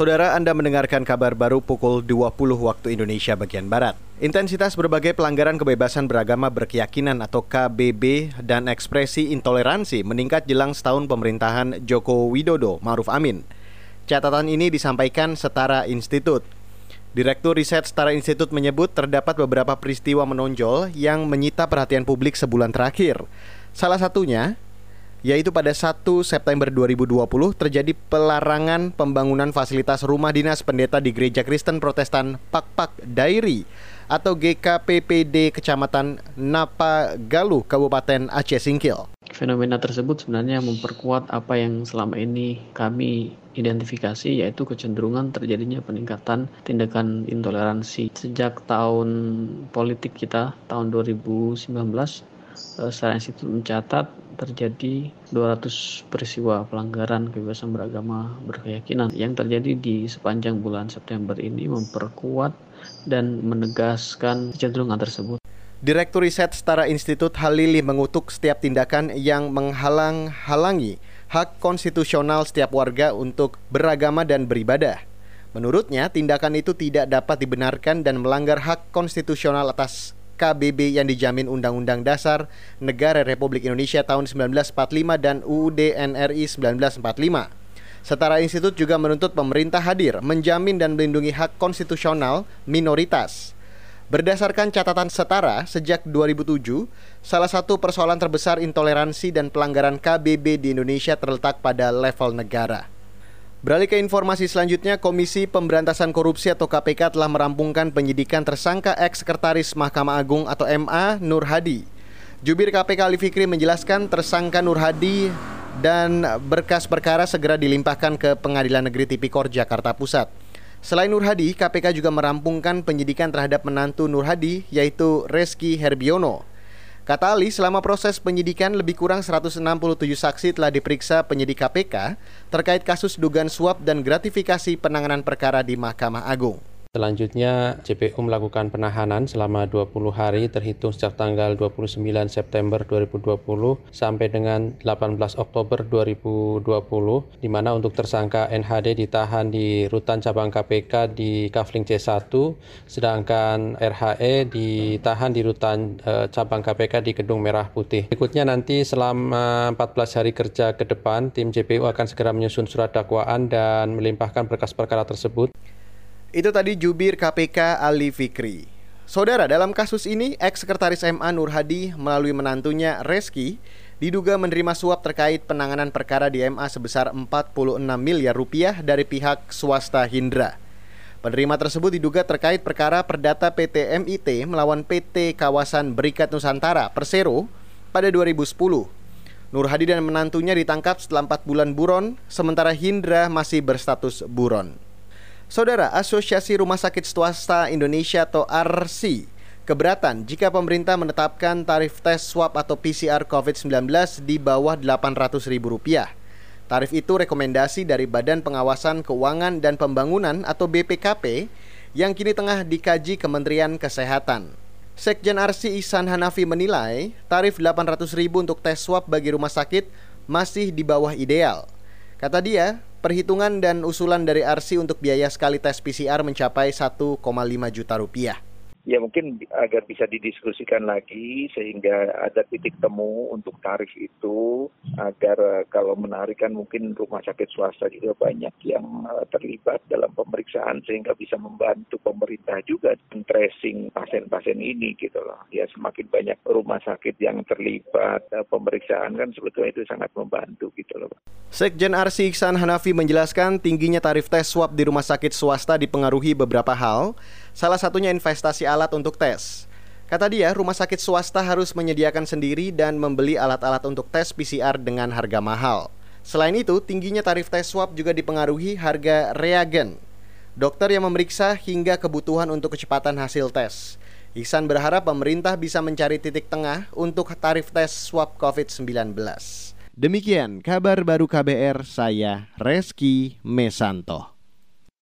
Saudara Anda mendengarkan kabar baru pukul 20 waktu Indonesia bagian Barat. Intensitas berbagai pelanggaran kebebasan beragama berkeyakinan atau KBB dan ekspresi intoleransi meningkat jelang setahun pemerintahan Joko Widodo Maruf Amin. Catatan ini disampaikan Setara Institut. Direktur Riset Setara Institut menyebut terdapat beberapa peristiwa menonjol yang menyita perhatian publik sebulan terakhir. Salah satunya yaitu pada 1 September 2020 terjadi pelarangan pembangunan fasilitas rumah dinas pendeta di Gereja Kristen Protestan Pakpak Dairi atau GKPPD Kecamatan Napagaluh, Kabupaten Aceh Singkil. Fenomena tersebut sebenarnya memperkuat apa yang selama ini kami identifikasi yaitu kecenderungan terjadinya peningkatan tindakan intoleransi sejak tahun politik kita tahun 2019 Eh, secara institut mencatat terjadi 200 peristiwa pelanggaran kebebasan beragama berkeyakinan yang terjadi di sepanjang bulan September ini memperkuat dan menegaskan kecenderungan tersebut. Direktur Riset Setara Institut Halili mengutuk setiap tindakan yang menghalang-halangi hak konstitusional setiap warga untuk beragama dan beribadah. Menurutnya, tindakan itu tidak dapat dibenarkan dan melanggar hak konstitusional atas KBB yang dijamin Undang-Undang Dasar Negara Republik Indonesia tahun 1945 dan UUD NRI 1945. Setara institut juga menuntut pemerintah hadir menjamin dan melindungi hak konstitusional minoritas. Berdasarkan catatan setara, sejak 2007, salah satu persoalan terbesar intoleransi dan pelanggaran KBB di Indonesia terletak pada level negara. Beralih ke informasi selanjutnya, Komisi Pemberantasan Korupsi atau KPK telah merampungkan penyidikan tersangka ex-sekretaris Mahkamah Agung atau MA Nur Hadi. Jubir KPK Ali Fikri menjelaskan tersangka Nur Hadi dan berkas perkara segera dilimpahkan ke Pengadilan Negeri Tipikor Jakarta Pusat. Selain Nur Hadi, KPK juga merampungkan penyidikan terhadap menantu Nur Hadi yaitu Reski Herbiono. Kata Ali, selama proses penyidikan lebih kurang 167 saksi telah diperiksa penyidik KPK terkait kasus dugaan suap dan gratifikasi penanganan perkara di Mahkamah Agung. Selanjutnya, JPU melakukan penahanan selama 20 hari terhitung sejak tanggal 29 September 2020 sampai dengan 18 Oktober 2020, di mana untuk tersangka NHD ditahan di Rutan Cabang KPK di Kafling C1, sedangkan RHE ditahan di Rutan e, Cabang KPK di Gedung Merah Putih. Berikutnya nanti selama 14 hari kerja ke depan, tim JPU akan segera menyusun surat dakwaan dan melimpahkan berkas perkara tersebut. Itu tadi jubir KPK Ali Fikri. Saudara, dalam kasus ini, ex-sekretaris MA Nur Hadi melalui menantunya Reski diduga menerima suap terkait penanganan perkara di MA sebesar 46 miliar rupiah dari pihak swasta Hindra. Penerima tersebut diduga terkait perkara perdata PT MIT melawan PT Kawasan Berikat Nusantara Persero pada 2010. Nur Hadi dan menantunya ditangkap setelah 4 bulan buron, sementara Hindra masih berstatus buron. Saudara, Asosiasi Rumah Sakit Swasta Indonesia atau RC keberatan jika pemerintah menetapkan tarif tes swab atau PCR COVID-19 di bawah Rp800.000. Tarif itu rekomendasi dari Badan Pengawasan Keuangan dan Pembangunan atau BPKP yang kini tengah dikaji Kementerian Kesehatan. Sekjen RC Ihsan Hanafi menilai tarif Rp800.000 untuk tes swab bagi rumah sakit masih di bawah ideal. Kata dia, Perhitungan dan usulan dari RC untuk biaya sekali tes PCR mencapai 1,5 juta rupiah ya mungkin agar bisa didiskusikan lagi sehingga ada titik temu untuk tarif itu agar eh, kalau menarik kan mungkin rumah sakit swasta juga banyak yang eh, terlibat dalam pemeriksaan sehingga bisa membantu pemerintah juga tracing pasien-pasien ini gitu loh. Ya semakin banyak rumah sakit yang terlibat eh, pemeriksaan kan sebetulnya itu sangat membantu gitu loh. Sekjen RC Iksan Hanafi menjelaskan tingginya tarif tes swab di rumah sakit swasta dipengaruhi beberapa hal, salah satunya investasi alat untuk tes. Kata dia, rumah sakit swasta harus menyediakan sendiri dan membeli alat-alat untuk tes PCR dengan harga mahal. Selain itu, tingginya tarif tes swab juga dipengaruhi harga reagen, dokter yang memeriksa hingga kebutuhan untuk kecepatan hasil tes. Ihsan berharap pemerintah bisa mencari titik tengah untuk tarif tes swab COVID-19. Demikian kabar baru KBR, saya Reski Mesanto.